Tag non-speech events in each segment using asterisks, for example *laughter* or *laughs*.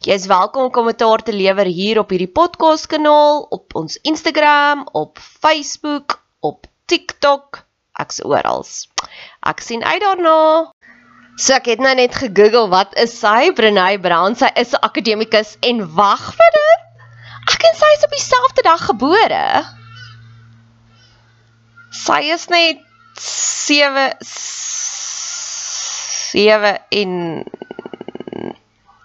Jy is welkom om kommentaar te lewer hier op hierdie podcast kanaal, op ons Instagram, op Facebook, op TikTok, ek's oral. Ek sien uit daarna. So ek het nou net gegoogel wat is sy Brené Brown? Sy is 'n akademikus en wag vir dit. Ek en sy is op dieselfde dag gebore. Sy is net 7 7 in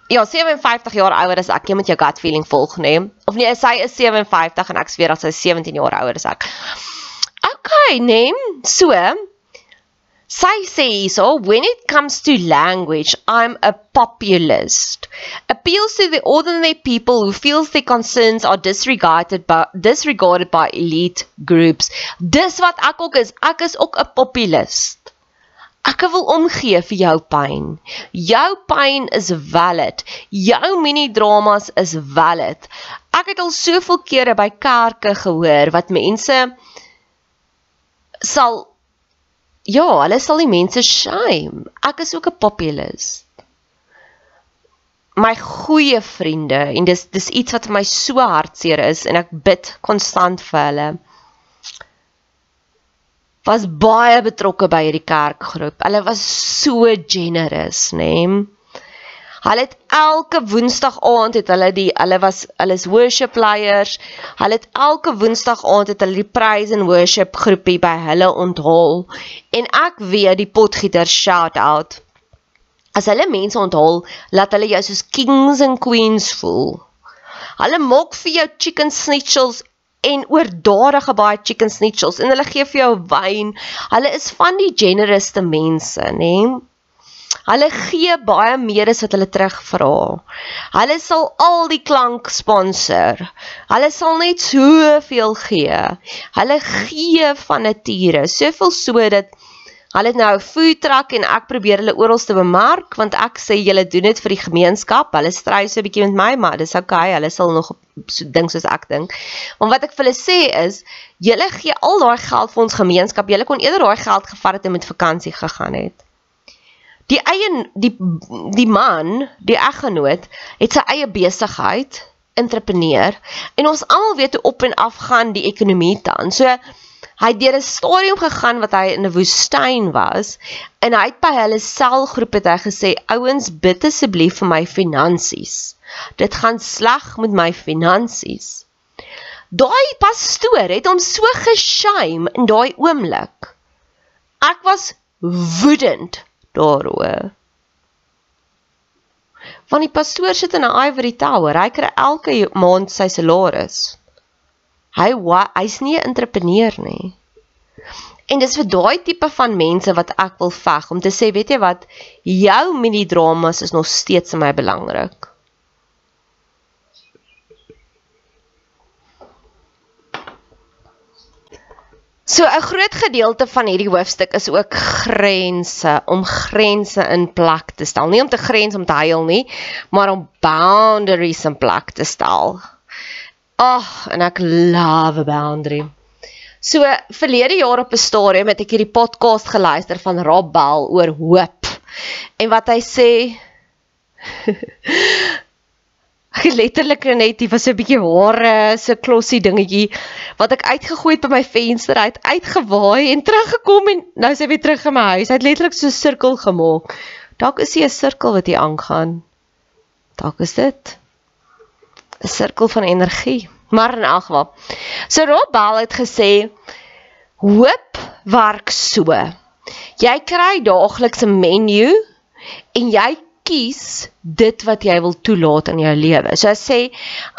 Ja, 57 jaar ouer as ek. Jy moet jou gut feeling volg, né? Nee. Of nee, sy is 57 en ek sweer dat sy 17 jaar ouer is ek. Okay, né? Nee. So, sy sê hierso, when it comes to language, I'm a populist. Appeals to the ordinary people who feels their concerns are disregarded by disregarded by elite groups. Dis wat ek ook is. Ek is ook 'n populist. Ek wil omgee vir jou pyn. Jou pyn is valid. Jou mini dramas is valid. Ek het al soveel kere by kerke gehoor wat mense sal ja, hulle sal die mense shame. Ek is ook 'n populist. My goeie vriende en dis dis iets wat vir my so hartseer is en ek bid konstant vir hulle was baie betrokke by hierdie kerkgroep. Hulle was so generous, nê. Nee. Hulle het elke Woensdag aand het hulle die hulle was hulle is worship leiers. Hulle het elke Woensdag aand het hulle die praise and worship groepie by hulle onthaal. En ek weet die potgieter shout out. As hulle mense onthaal, laat hulle jou soos kings and queens voel. Hulle maak vir jou chicken schnitzel's en oordadige baie chicken schnitzel's en hulle gee vir jou wyn. Hulle is van die generouste mense, nê? Hulle gee baie meer as wat hulle terugvra. Hulle sal al die klank sponsor. Hulle sal net soveel gee. Hulle gee van nature, soveel sodat Hulle het nou 'n food truck en ek probeer hulle oral te bemark want ek sê julle doen dit vir die gemeenskap. Hulle stry so 'n bietjie met my, maar dis okay. Hulle sal nog so ding soos ek dink. Want wat ek vir hulle sê is, julle gee al daai geld vir ons gemeenskap. Julle kon eerder daai geld gevat het en met vakansie gegaan het. Die eie die die man, die eggenoot, het sy eie besigheid, entrepreneur en ons almal weet hoe op en af gaan die ekonomie dan. So Hy het deur 'n stadium gegaan wat hy in 'n woestyn was en hy het by hulle selgroep het hy gesê ouens bid asseblief vir my finansies. Dit gaan sleg met my finansies. Daai pastoor het hom so geshame in daai oomblik. Ek was woedend daaroor. Want die pastoor sit in 'n ivory tower. Hy kry elke maand sy salaris. Hy hy's nie 'n entrepreneur nie. En dis vir daai tipe van mense wat ek wil veg om te sê, weet jy wat, jou mini dramas is nog steeds vir my belangrik. So 'n groot gedeelte van hierdie hoofstuk is ook grense, om grense in plek te stel. Nie om te grens om te huil nie, maar om boundaries in plek te stel. Ag, oh, en ek love a boundary. So verlede jaar op 'n stadium het ek hierdie podcast geluister van Rob Bell oor hoop. En wat hy sê *laughs* het letterlik net hier was 'n bietjie hare, so klossie dingetjie wat ek uitgegooi het by my venster uit, uitgewaai en teruggekom en nou is hy weer terug in my huis. Hy het letterlik so 'n sirkel gemaak. Dalk is dit 'n sirkel wat hier aangaan. Dalk is dit 'n sirkel van energie. Maar in elk geval. So Rob Bell het gesê hoop werk so. Jy kry daagliks 'n menu en jy kies dit wat jy wil toelaat in jou lewe. So as sê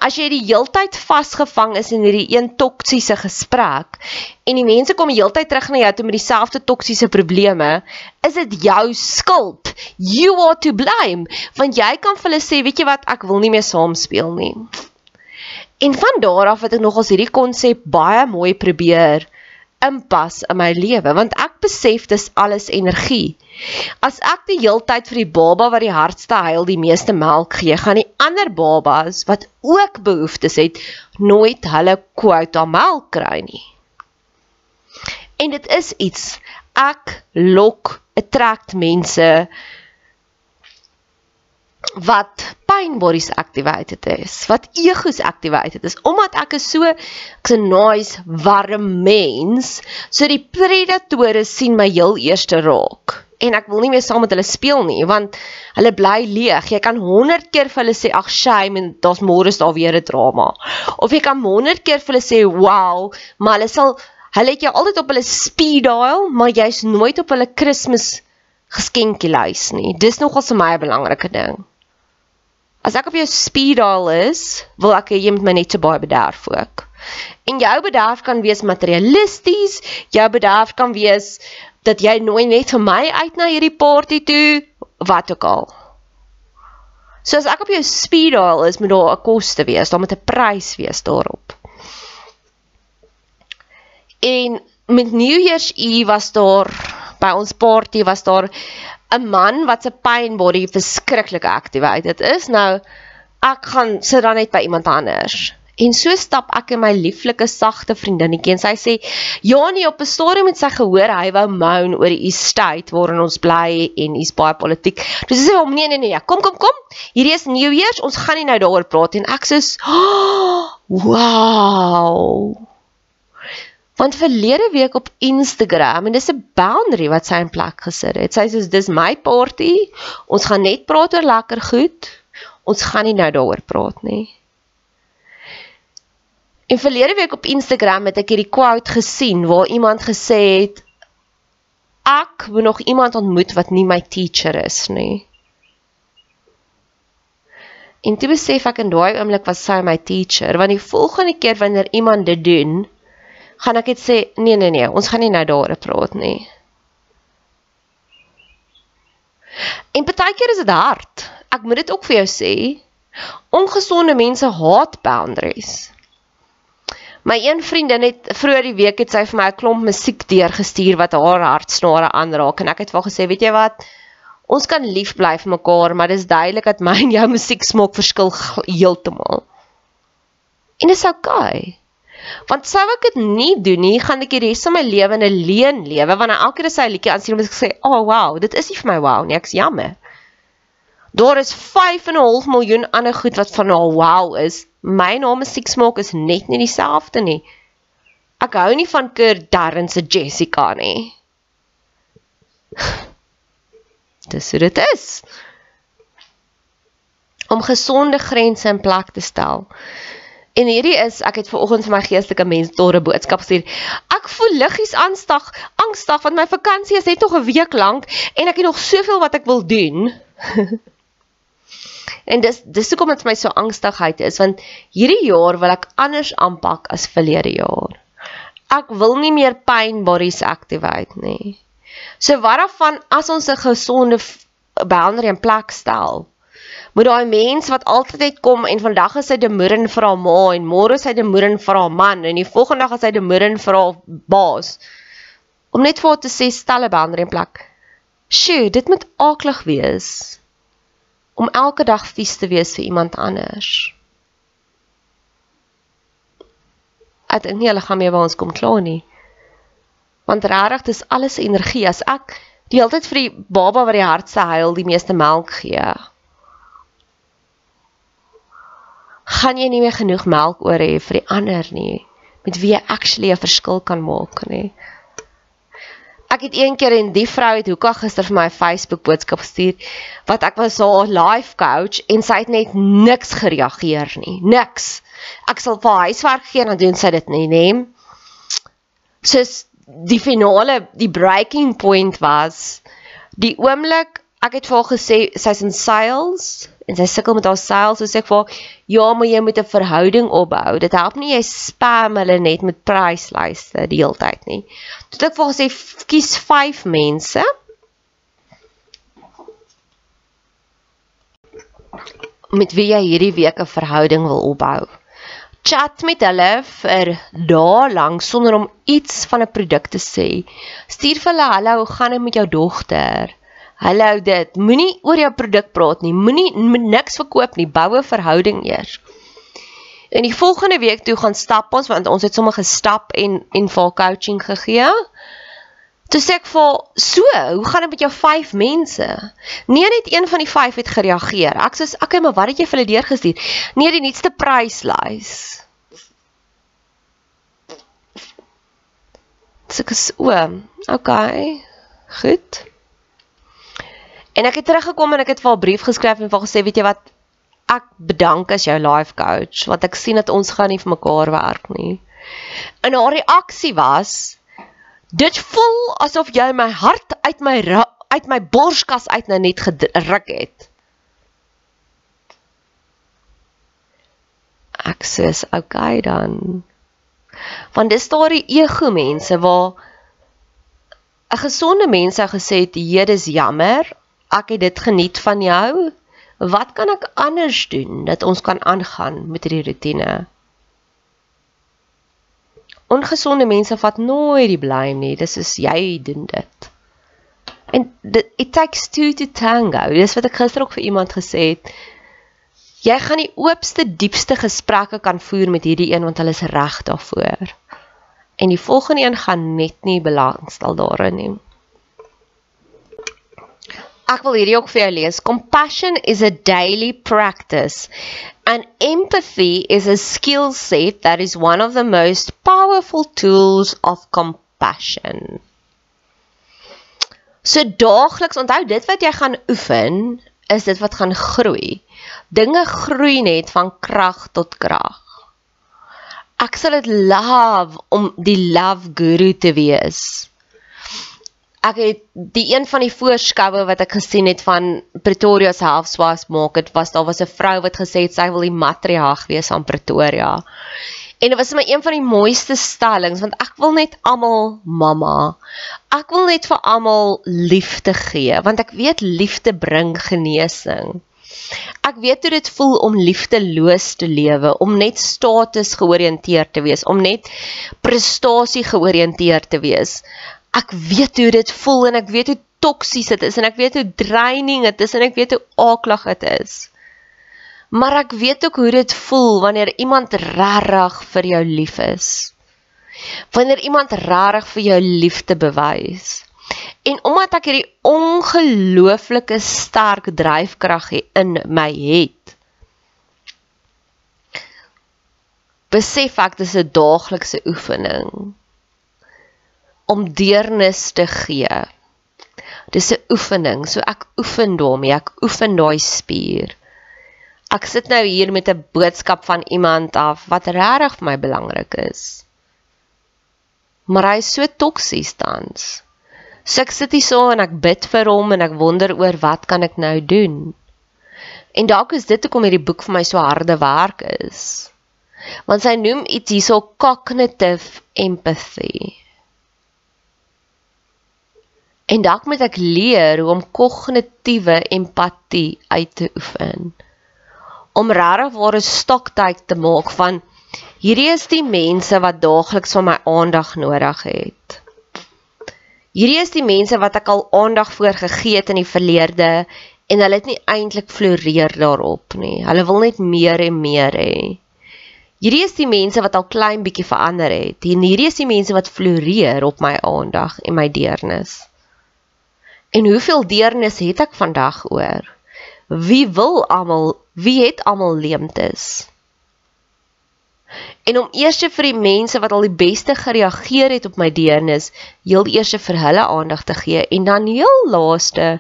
as jy die heeltyd vasgevang is in hierdie een toksiese gesprek en die mense kom die heeltyd terug na jou toe met dieselfde toksiese probleme, is dit jou skuld. You are to blame want jy kan vir hulle sê, weet jy wat, ek wil nie meer saam speel nie. En van daar af het ek nogals hierdie konsep baie mooi probeer inpas in my lewe want ek besef dis alles energie. As ek die heeltyd vir die baba wat die hardste huil die meeste melk gee, gaan die ander babas wat ook behoeftes het, nooit hulle quota melk kry nie. En dit is iets ek lok, attract mense wat pyn bodies activated is, wat egos activated is, omdat ek is so ek's 'n nice warm mens, so die predatore sien my heel eerste raak. En ek wil nie meer saam met hulle speel nie, want hulle bly leeg. Jy kan 100 keer vir hulle sê ag shame en daar's môre is daar weer 'n drama. Of jy kan 100 keer vir hulle sê wow, maar hulle sal hulle het jou altyd op hulle speed dial, maar jy's nooit op hulle Kersfees geskenkie lys nie. Dis nogal vir my 'n belangrike ding. As ek op jou speed dial is, wil ek hê jy moet my net so baie bederf ook. En jou bederf kan wees materialisties, jou bederf kan wees dat jy nooi net vir my uit na hierdie party toe, wat ook al. So as ek op jou speed dial is, moet daar 'n koste wees, daar moet 'n prys wees daarop. En met New Year's Eve was daar by ons party was daar 'n man wat se pain body verskriklik activated is. Nou ek gaan sit dan net by iemand anders. En so stap ek in my lieflike sagte vriendinnetjie en sy sê ja nee op 'n stadium het sy gehoor hy wou moan oor die estate waarin ons bly en hy's baie politiek. Sy sê hom nee nee nee kom kom kom. Hierdie is New Year's ons gaan nie nou daaroor praat en ek sê oh, wow. Want verlede week op Instagram en dis 'n boundary wat sy in plek gesit het. Sy sê dis my party. Ons gaan net praat oor lekker goed. Ons gaan nie nou daaroor praat nie. En verlede week op Instagram het ek hierdie quote gesien waar iemand gesê het ek wil nog iemand ontmoet wat nie my teacher is nie. En toe besef ek in daai oomblik was sy my teacher want die volgende keer wanneer iemand dit doen, gaan ek net sê nee nee nee, ons gaan nie nou daaroor praat nie. En partykeer is dit hard. Ek moet dit ook vir jou sê. Ongesonde mense haat boundaries. My een vriendin het vroeër die week het sy vir my 'n klomp musiek deurgestuur wat haar hartsnare aanraak en ek het haar gesê, weet jy wat? Ons kan lief bly vir mekaar, maar dis duidelik dat my en jou *laughs* musiek smaak verskil heeltemal. En dit is oukei. Okay. Want sou ek dit nie doen nie, gaan ek die res van my lewe in 'n leen lewe want elke keer as hy 'n liedjie aansien, moet ek sê, "Oh wow, dit is nie vir my wow nie, ek's jammer." Daar is 5 en 'n half miljoen ander goed wat van al wow is. My naam is Six Smoke is net nie dieselfde nie. Ek hou nie van Kurt Darren se Jessica nie. *laughs* Dis hoe dit is. Om gesonde grense in plek te stel En hierdie is ek het vanoggend vir my geestelike mentor 'n boodskap gestuur. Ek voel liggies aanstig, angstig want my vakansie is net nog 'n week lank en ek het nog soveel wat ek wil doen. *laughs* en dis dis hoekom dit my so angstigheid is want hierdie jaar wil ek anders aanpak as verlede jaar. Ek wil nie meer pain bodies activate nie. So wat daarvan as ons 'n gesonde boundary in plek stel? Moet daai mens wat altyd kom en vandag is hy demoerin vir haar ma en môre is hy demoerin vir haar man en die volgende dag is hy demoerin vir haar baas. Om net vir haar te sê stel 'n boundary in plek. Sjoe, dit moet aaklig wees om elke dag vies te wees vir iemand anders. Ek dink nie hulle gaan meer by ons kom klaar nie. Want regtig dis alles energie as ek die hele tyd vir die baba wat die hardste huil die meeste melk gee. Gaan jy nie meer genoeg melk oor hê vir die ander nie met wie jy actually 'n verskil kan maak nie. Ek het een keer en die vrou het hoeka gister vir my 'n Facebook boodskap gestuur wat ek was haar life coach en sy het net niks gereageer nie. Niks. Ek sal vir huiswerk gee en dan doen sy dit nie, nê? Soos die finale, die breaking point was die oomblik ek het vir haar gesê sy's in sales en sy sukkel met haar sales, so sê ek vir haar, ja, maar jy moet 'n verhouding opbou. Dit help nie jy spam hulle net met pryslyste die hele tyd nie. Toe ek vir haar sê kies 5 mense met wie jy hierdie week 'n verhouding wil opbou. Chat met hulle vir dae lank sonder om iets van 'n produk te sê. Stuur vir hulle, "Hallo, hoe gaan dit met jou dogter?" Hallo dit. Moenie oor jou produk praat nie. Moenie niks verkoop nie. Bou 'n verhouding eers. En die volgende week toe gaan stap ons want ons het sommer gestap en en vir coaching gegee. Toe sê ek vir so, hoe gaan dit met jou 5 mense? Nee, net een van die 5 het gereageer. Ek sê, "Oké, okay, maar wat het jy vir hulle deurgestuur?" Nee, die nuutste pryslys. Dis ek is o, okay. Goed. En ek het teruggekom en ek het vir haar brief geskryf en vir gesê, weet jy wat, ek bedank as jou life coach, want ek sien dat ons gaan nie vir mekaar werk nie. En haar reaksie was, dit voel asof jy my hart uit my uit my borskas uit nou net gedruk het. Ek sê, okay dan. Want dis daardie ego mense waar 'n gesonde mens sou gesê het, "Hier dis jammer, ek het dit geniet van jou. Wat kan ek anders doen dat ons kan aangaan met hierdie rotine? Ongesonde mense vat nooit die blame nie. Dis is jy doen dit. En dit it takes two to tango. Dis wat ek gister ook vir iemand gesê het. Jy gaan die oopste, diepste gesprekke kan voer met hierdie een want hulle is reg daarvoor. En die volgende een gaan net nie belangstel daarin nie. Ek wil hierdie ook vir jou lees. Compassion is a daily practice and empathy is a skill set that is one of the most powerful tools of compassion. So daagliks onthou dit wat jy gaan oefen is dit wat gaan groei. Dinge groei net van krag tot krag. Ek sal dit love om die love guru te wees ek het die een van die voorskoue wat ek gesien het van Pretoria se halfswas maak dit was daar was 'n vrou wat gesê het sy wil die matriarg wees aan Pretoria. En dit was my een van die mooiste stellings want ek wil net almal mamma. Ek wil net vir almal liefde gee want ek weet liefde bring genesing. Ek weet hoe dit voel om liefdeloos te lewe, om net status georiënteerd te wees, om net prestasie georiënteerd te wees ek weet hoe dit voel en ek weet hoe toksies dit is en ek weet hoe draining dit is en ek weet hoe aaklig dit is. Maar ek weet ook hoe dit voel wanneer iemand regtig vir jou lief is. Wanneer iemand regtig vir jou liefde bewys. En omdat ek hierdie ongelooflike sterk dryfkrag in my het, besef ek dis 'n daaglikse oefening om deernis te gee. Dis 'n oefening, so ek oefen daarmee, ek oefen daai spier. Ek sit nou hier met 'n boodskap van iemand af wat regtig vir my belangrik is. Maar hy is so toksies tans. So ek sit hier so en ek bid vir hom en ek wonder oor wat kan ek nou doen? En dalk is dit hoekom hierdie boek vir my so harde werk is. Want sy noem iets hierso cognitive empathy. En dalk moet ek leer hoe om kognitiewe empatie uit te oefen. Om regtig ware stoktyd te maak van hierdie is die mense wat daagliks van my aandag nodig het. Hierdie is die mense wat ek al aandag voor gegee het in die verlede en hulle het nie eintlik floreer daarop nie. Hulle wil net meer en meer hê. Hierdie is die mense wat al klein bietjie verander het. En hierdie is die mense wat floreer op my aandag en my deernis. En hoeveel deernis het ek vandag oor? Wie wil almal, wie het almal leemtes? En om eers vir die mense wat al die beste gereageer het op my deernis, heel eers vir hulle aandag te gee en dan heel laaste,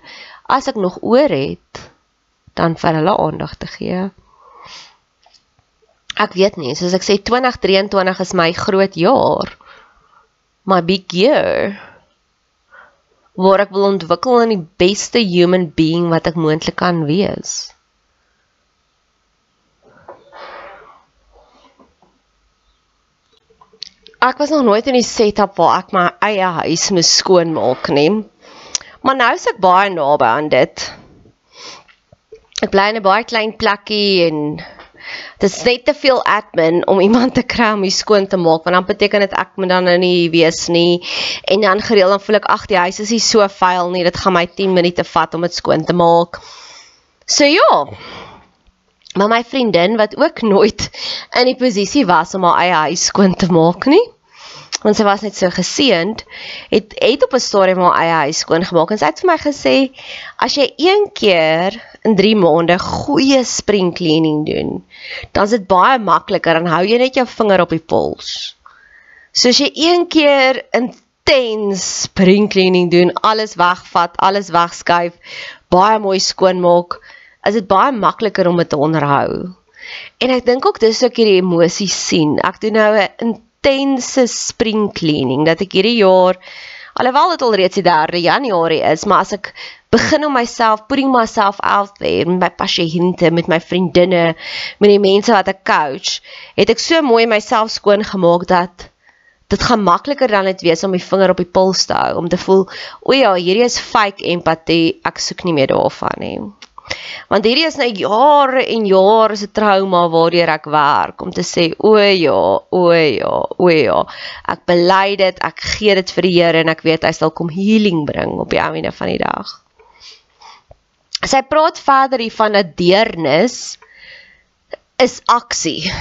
as ek nog oor het, dan vir hulle aandag te gee. Ek weet nie, soos ek sê 2023 is my groot jaar. My big year waar ek wil ontwikkel in die beste human being wat ek moontlik kan wees. Ek was nog nooit in die setup waar ek my eie huis moes skoonmaak nie. Maar nou is ek baie naby aan dit. Ek bly in 'n baie klein plekkie en Dit is net te veel admin om iemand te kry om dit skoon te maak want dan beteken dit ek moet dan nou nie wees nie en dan gereeld dan voel ek ag die huis is nie so vuil nie dit gaan my 10 minute vat om dit skoon te maak. So ja. Maar my vriendin wat ook nooit in die posisie was om haar eie huis skoon te maak nie want sy was net so geseënd het het op 'n stadium haar eie huis skoon gemaak en sy het vir my gesê as jy een keer in 3 maande goeie spring cleaning doen dan is dit baie makliker dan hou jy net jou vinger op die pols. So as jy een keer intens spring cleaning doen alles wegvat alles wegskuif baie mooi skoon maak is dit baie makliker om dit te onderhou. En ek dink ook dis ook hierdie emosies sien. Ek doen nou 'n intense spring cleaning dat ek hierdie jaar alhoewel dit al reeds die 3 Januarie is, maar as ek begin om myself putting myself out there met my pasiënte, met my vriendinne, met die mense wat ek coach, het ek so mooi myself skoon gemaak dat dit gaan makliker dan dit wees om my vinger op die puls te hou om te voel o ja, hierdie is fake empatie, ek soek nie meer daarvan nie. Want hierdie is nou jare en jare se trauma waardeur ek werk om te sê o ja, o ja, o ja. Ek bely dit, ek gee dit vir die Here en ek weet hy sal kom healing bring op die einde van die dag. Sy praat verder hier van 'n deernis is aksie.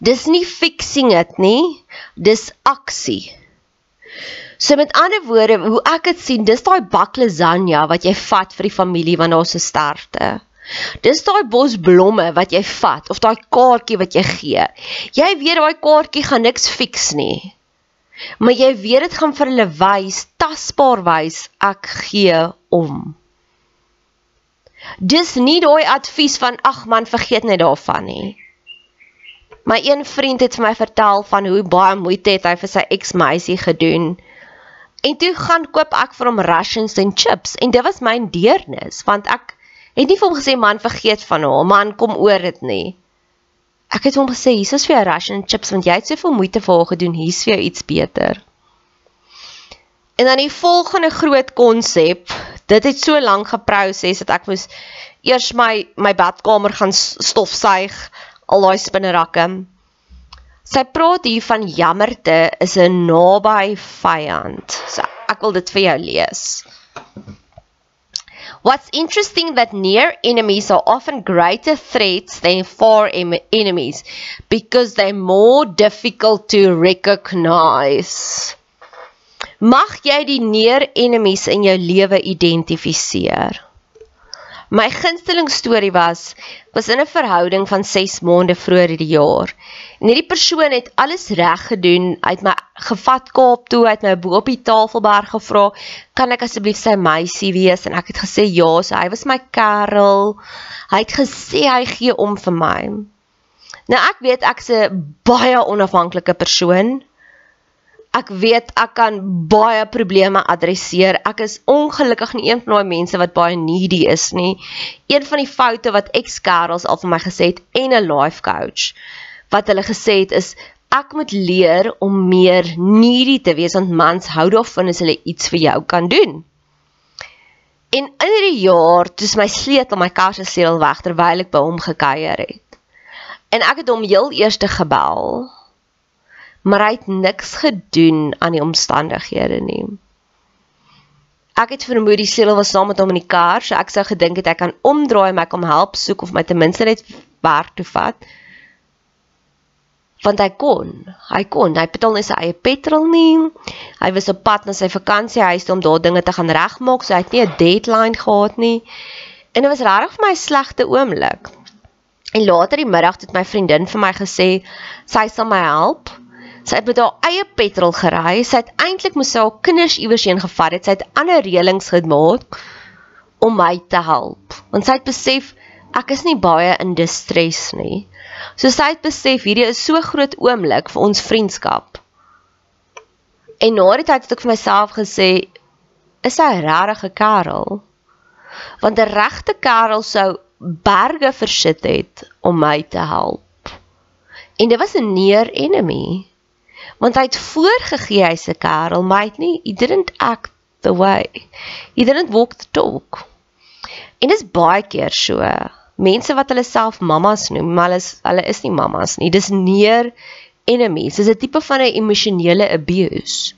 Dis nie fixing dit nie, dis aksie. So met ander woorde, hoe ek dit sien, dis daai bak lasagne wat jy vat vir die familie wanneer ons se sterfte. Dis daai bos blomme wat jy vat of daai kaartjie wat jy gee. Jy weet daai kaartjie gaan niks fix nie. Maar jy weet dit gaan vir hulle wys, tasbaar wys ek gee om. Dis nie daai advies van ag man, vergeet net daarvan nie. My een vriend het vir my vertel van hoe baie moeite het hy vir sy eksmeisie gedoen En toe gaan koop ek vir hom rations en chips en dit was my deernis want ek het nie vir hom gesê man vergeet van hom man kom oor dit nie. Ek het hom gesê hier is vir jou ration en chips want jy het soveel moeite vir haar gedoen hier's vir jou iets beter. En dan die volgende groot konsep, dit het so lank geproses dat ek moes eers my my badkamer gaan stofsuig al daai spinnerakke. Sy praat hier van jammerte is 'n naby vyand. So ek wil dit vir jou lees. What's interesting that near enemies are often greater threats than far enemies because they're more difficult to recognize. Mag jy die near enemies in jou lewe identifiseer? My gunsteling storie was was in 'n verhouding van 6 maande vroeër die jaar En hierdie persoon het alles reg gedoen. Hy het my gevat Kaap toe, hy het my bo op die Tafelberg gevra, "Kan ek asseblief sy meisie wees?" En ek het gesê, "Ja, so hy was my kerel." Hy het gesê hy gee om vir my. Nou ek weet ek's 'n baie onafhanklike persoon. Ek weet ek kan baie probleme adresseer. Ek is ongelukkig nie een van daai mense wat baie needy is nie. Een van die foute wat ex-kerels al vir my gesê het en 'n life coach wat hulle gesê het is ek moet leer om meer needy te wees want mans hou daarvan as hulle iets vir jou kan doen. En in hierdie jaar toe my sleutel my kar se seël weg terwyl ek by hom gekuier het. En ek het hom heel eers gebel. Maar hy het niks gedoen aan die omstandighede nie. Ek het vermoed die seël was saam met hom in die kar, so ek sou gedink het ek kan omdraai en my kom help soek of my ten minste net werk toe vat want hy kon. Hy kon. Hy betaal nie sy eie petrol nie. Hy was op pad na sy vakansiehuis om daar dinge te gaan regmaak, so hy het nie 'n deadline gehad nie. En dit was regtig vir my 'n slegte oomblik. En later die middag het my vriendin vir my gesê sy sal my help. Sy het met haar eie petrol gery. Sy het eintlik moes haar kinders iewers heen gevat het. Sy het ander reëlings gemaak om my te help. Want sy het besef ek is nie baie in distress nie. So sy het besef hierdie is so groot oomblik vir ons vriendskap. En na die tyd het ek vir myself gesê is hy regtig 'n kerel? Want 'n regte kerel sou berge versit het om my te help. En dit was 'n near enemy. Want hy het voorgegee hy's 'n kerel, maar hy het nie he didn't act the way. He didn't walk the talk. En dit is baie keer so mense wat hulle self mammas noem, maar hulle is hulle is nie mammas nie. Dis neer enemies. Dis 'n tipe van 'n emosionele abuse.